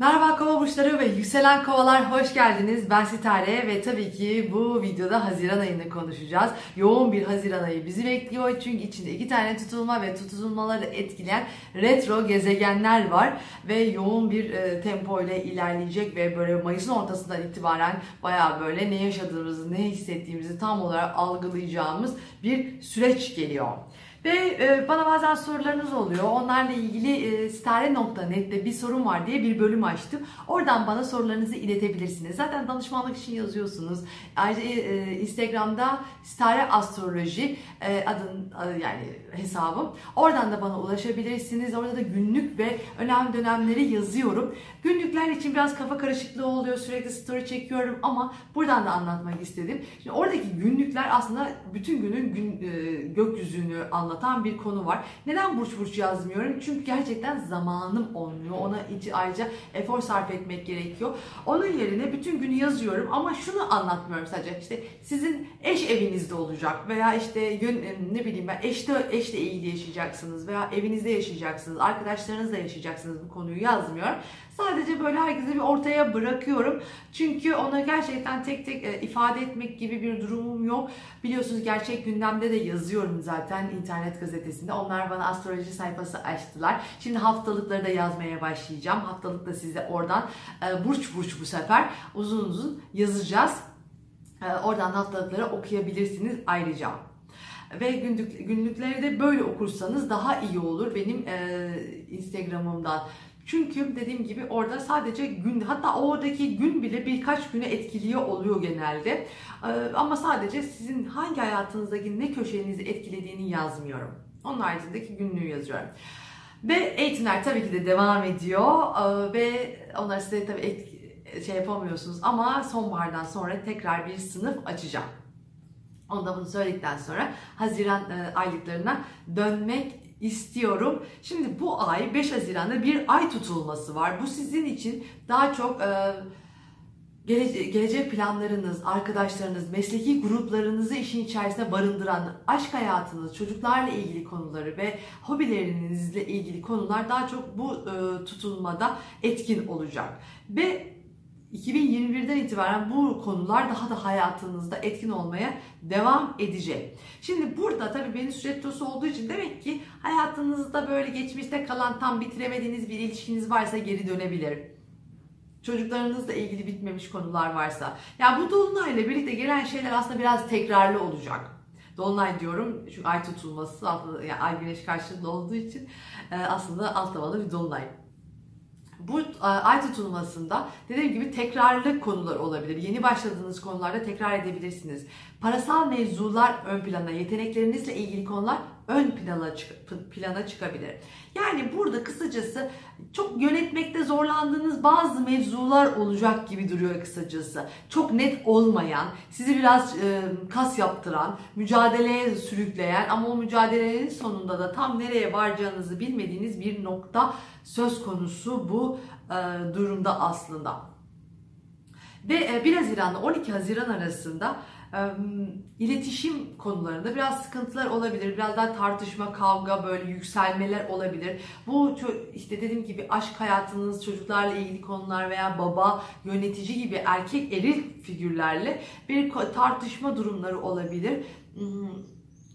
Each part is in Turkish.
Merhaba kova burçları ve yükselen kovalar hoş geldiniz. Ben Sitare ve tabii ki bu videoda Haziran ayını konuşacağız. Yoğun bir Haziran ayı bizi bekliyor çünkü içinde iki tane tutulma ve tutulmaları etkileyen retro gezegenler var ve yoğun bir e, tempo ile ilerleyecek ve böyle Mayıs'ın ortasından itibaren baya böyle ne yaşadığımızı, ne hissettiğimizi tam olarak algılayacağımız bir süreç geliyor. Ve e, bana bazen sorularınız oluyor. Onlarla ilgili e, stare.net'te bir sorun var diye bir bölüm açtım. Oradan bana sorularınızı iletebilirsiniz. Zaten danışmanlık için yazıyorsunuz. Ayrıca e, Instagram'da stare astroloji adın yani hesabım. Oradan da bana ulaşabilirsiniz. Orada da günlük ve önemli dönemleri yazıyorum. Günlükler için biraz kafa karışıklığı oluyor. Sürekli story çekiyorum ama buradan da anlatmak istedim. Şimdi oradaki günlükler aslında bütün günün gün, gökyüzünü anlatıyor anlatan bir konu var. Neden burç burç yazmıyorum? Çünkü gerçekten zamanım olmuyor. Ona ayrıca efor sarf etmek gerekiyor. Onun yerine bütün günü yazıyorum ama şunu anlatmıyorum sadece. İşte sizin eş evinizde olacak veya işte gün ne bileyim ben eşte eşle ilgili yaşayacaksınız veya evinizde yaşayacaksınız, arkadaşlarınızla yaşayacaksınız bu konuyu yazmıyorum. Sadece böyle herkese bir ortaya bırakıyorum. Çünkü ona gerçekten tek tek e, ifade etmek gibi bir durumum yok. Biliyorsunuz gerçek gündemde de yazıyorum zaten internet gazetesinde. Onlar bana astroloji sayfası açtılar. Şimdi haftalıkları da yazmaya başlayacağım. Haftalık da size oradan e, burç burç bu sefer uzun uzun yazacağız. E, oradan haftalıkları okuyabilirsiniz ayrıca ve günlük, günlükleri de böyle okursanız daha iyi olur benim e, Instagram'ımdan. Çünkü dediğim gibi orada sadece gün hatta oradaki gün bile birkaç güne etkiliyor oluyor genelde. Ee, ama sadece sizin hangi hayatınızdaki ne köşenizi etkilediğini yazmıyorum. Onun haricindeki günlüğü yazıyorum. Ve eğitimler tabii ki de devam ediyor ee, ve onlar size tabii et, şey yapamıyorsunuz ama sonbahardan sonra tekrar bir sınıf açacağım. Ondan bunu söyledikten sonra Haziran e, aylıklarına dönmek istiyorum. Şimdi bu ay 5 Haziran'da bir ay tutulması var. Bu sizin için daha çok e, gelecek, gelecek planlarınız, arkadaşlarınız, mesleki gruplarınızı işin içerisine barındıran aşk hayatınız, çocuklarla ilgili konuları ve hobilerinizle ilgili konular daha çok bu e, tutulmada etkin olacak. Ve 2021'den itibaren bu konular daha da hayatınızda etkin olmaya devam edecek. Şimdi burada tabii Venüs retrosu olduğu için demek ki hayatınızda böyle geçmişte kalan tam bitiremediğiniz bir ilişkiniz varsa geri dönebilir. Çocuklarınızla ilgili bitmemiş konular varsa. Ya bu dolunayla birlikte gelen şeyler aslında biraz tekrarlı olacak. Dolunay diyorum çünkü ay tutulması, yani ay güneş karşılığı olduğu için e, aslında alt havalı bir dolunay. Bu e, ay tutulmasında dediğim gibi tekrarlı konular olabilir. Yeni başladığınız konularda tekrar edebilirsiniz. Parasal mevzular ön plana, yeteneklerinizle ilgili konular ön plana, plana çıkabilir. Yani burada kısacası çok yönetmekte zorlandığınız bazı mevzular olacak gibi duruyor kısacası. Çok net olmayan, sizi biraz e, kas yaptıran, mücadeleye sürükleyen ama o mücadelenin sonunda da tam nereye varacağınızı bilmediğiniz bir nokta söz konusu bu e, durumda aslında. Ve 1 Haziran'la 12 Haziran arasında iletişim konularında biraz sıkıntılar olabilir. Biraz daha tartışma, kavga, böyle yükselmeler olabilir. Bu işte dediğim gibi aşk hayatınız, çocuklarla ilgili konular veya baba, yönetici gibi erkek eril figürlerle bir tartışma durumları olabilir.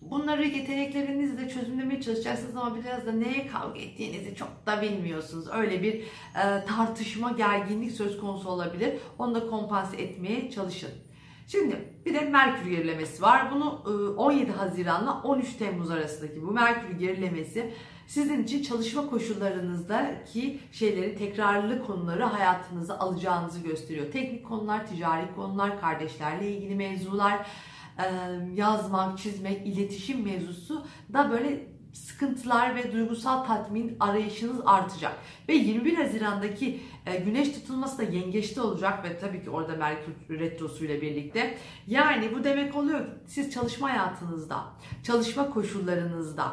Bunları yeteneklerinizle çözümlemeye çalışacaksınız ama biraz da neye kavga ettiğinizi çok da bilmiyorsunuz. Öyle bir e, tartışma, gerginlik söz konusu olabilir. Onu da kompanse etmeye çalışın. Şimdi bir de Merkür gerilemesi var. Bunu 17 e, Haziran'la 13 Temmuz arasındaki bu Merkür gerilemesi sizin için çalışma koşullarınızdaki şeyleri, tekrarlı konuları hayatınıza alacağınızı gösteriyor. Teknik konular, ticari konular, kardeşlerle ilgili mevzular, yazmak, çizmek, iletişim mevzusu da böyle sıkıntılar ve duygusal tatmin arayışınız artacak. Ve 21 Haziran'daki e, güneş tutulması da yengeçte olacak ve tabii ki orada Merkür Retrosu ile birlikte. Yani bu demek oluyor ki siz çalışma hayatınızda, çalışma koşullarınızda,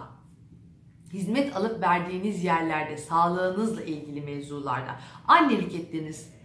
hizmet alıp verdiğiniz yerlerde, sağlığınızla ilgili mevzularda, annelik ettiğiniz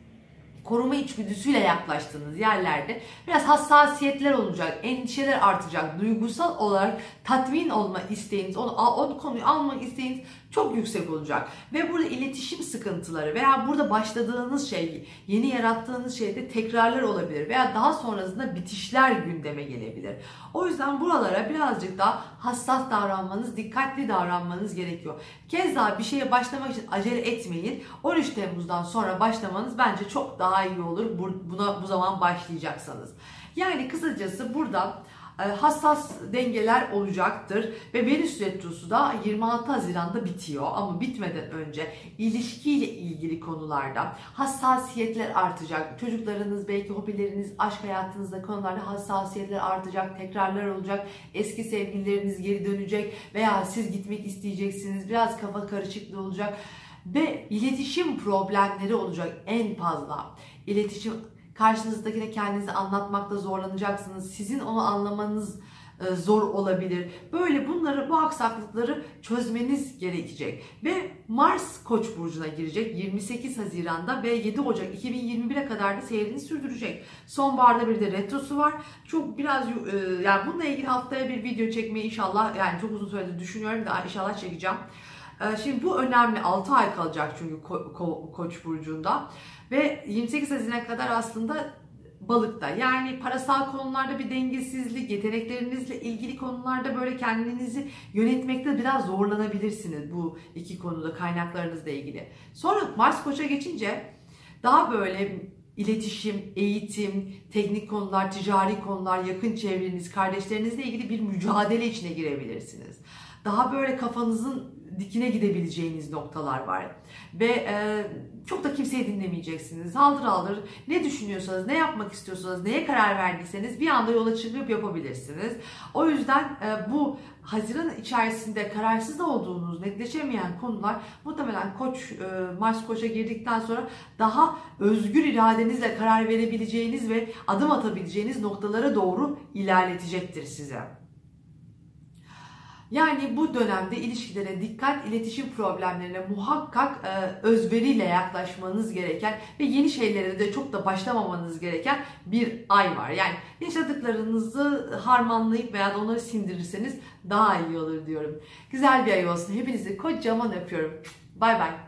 koruma içgüdüsüyle yaklaştığınız yerlerde biraz hassasiyetler olacak, endişeler artacak, duygusal olarak tatmin olma isteğiniz, onu, o konuyu alma isteğiniz çok yüksek olacak. Ve burada iletişim sıkıntıları veya burada başladığınız şey, yeni yarattığınız şeyde tekrarlar olabilir veya daha sonrasında bitişler gündeme gelebilir. O yüzden buralara birazcık daha hassas davranmanız, dikkatli davranmanız gerekiyor. Keza bir şeye başlamak için acele etmeyin. 13 Temmuz'dan sonra başlamanız bence çok daha iyi olur. Buna bu zaman başlayacaksanız. Yani kısacası burada e, hassas dengeler olacaktır ve Venüs Retrosu da 26 Haziran'da bitiyor ama bitmeden önce ilişkiyle ilgili konularda hassasiyetler artacak. Çocuklarınız belki hobileriniz, aşk hayatınızda konularda hassasiyetler artacak, tekrarlar olacak. Eski sevgilileriniz geri dönecek veya siz gitmek isteyeceksiniz. Biraz kafa karışıklığı olacak ve iletişim problemleri olacak en fazla. İletişim Karşınızdakine kendinizi anlatmakta zorlanacaksınız. Sizin onu anlamanız e, zor olabilir. Böyle bunları, bu aksaklıkları çözmeniz gerekecek. Ve Mars Koç burcuna girecek 28 Haziran'da ve 7 Ocak 2021'e kadar da seyrini sürdürecek. Sonbaharda bir de retrosu var. Çok biraz e, yani bununla ilgili haftaya bir video çekmeyi inşallah yani çok uzun süredir düşünüyorum da inşallah çekeceğim. E, şimdi bu önemli 6 ay kalacak çünkü Ko- Ko- Koç burcunda. Ve 28 Haziran'a kadar aslında balıkta. Yani parasal konularda bir dengesizlik, yeteneklerinizle ilgili konularda böyle kendinizi yönetmekte biraz zorlanabilirsiniz bu iki konuda kaynaklarınızla ilgili. Sonra Mars Koç'a geçince daha böyle iletişim, eğitim, teknik konular, ticari konular, yakın çevreniz, kardeşlerinizle ilgili bir mücadele içine girebilirsiniz. Daha böyle kafanızın dikine gidebileceğiniz noktalar var. Ve e, çok da kimseyi dinlemeyeceksiniz. Haldır haldır ne düşünüyorsanız, ne yapmak istiyorsanız, neye karar verdiyseniz bir anda yola çıkıp yapabilirsiniz. O yüzden e, bu Haziran içerisinde kararsız olduğunuz, netleşemeyen konular muhtemelen Koç, e, Mars Koç'a girdikten sonra daha özgür iradenizle karar verebileceğiniz ve adım atabileceğiniz noktalara doğru ilerletecektir size. Yani bu dönemde ilişkilere dikkat, iletişim problemlerine muhakkak e, özveriyle yaklaşmanız gereken ve yeni şeylere de çok da başlamamanız gereken bir ay var. Yani yaşadıklarınızı harmanlayıp veya da onları sindirirseniz daha iyi olur diyorum. Güzel bir ay olsun. Hepinizi kocaman öpüyorum. Bay bay.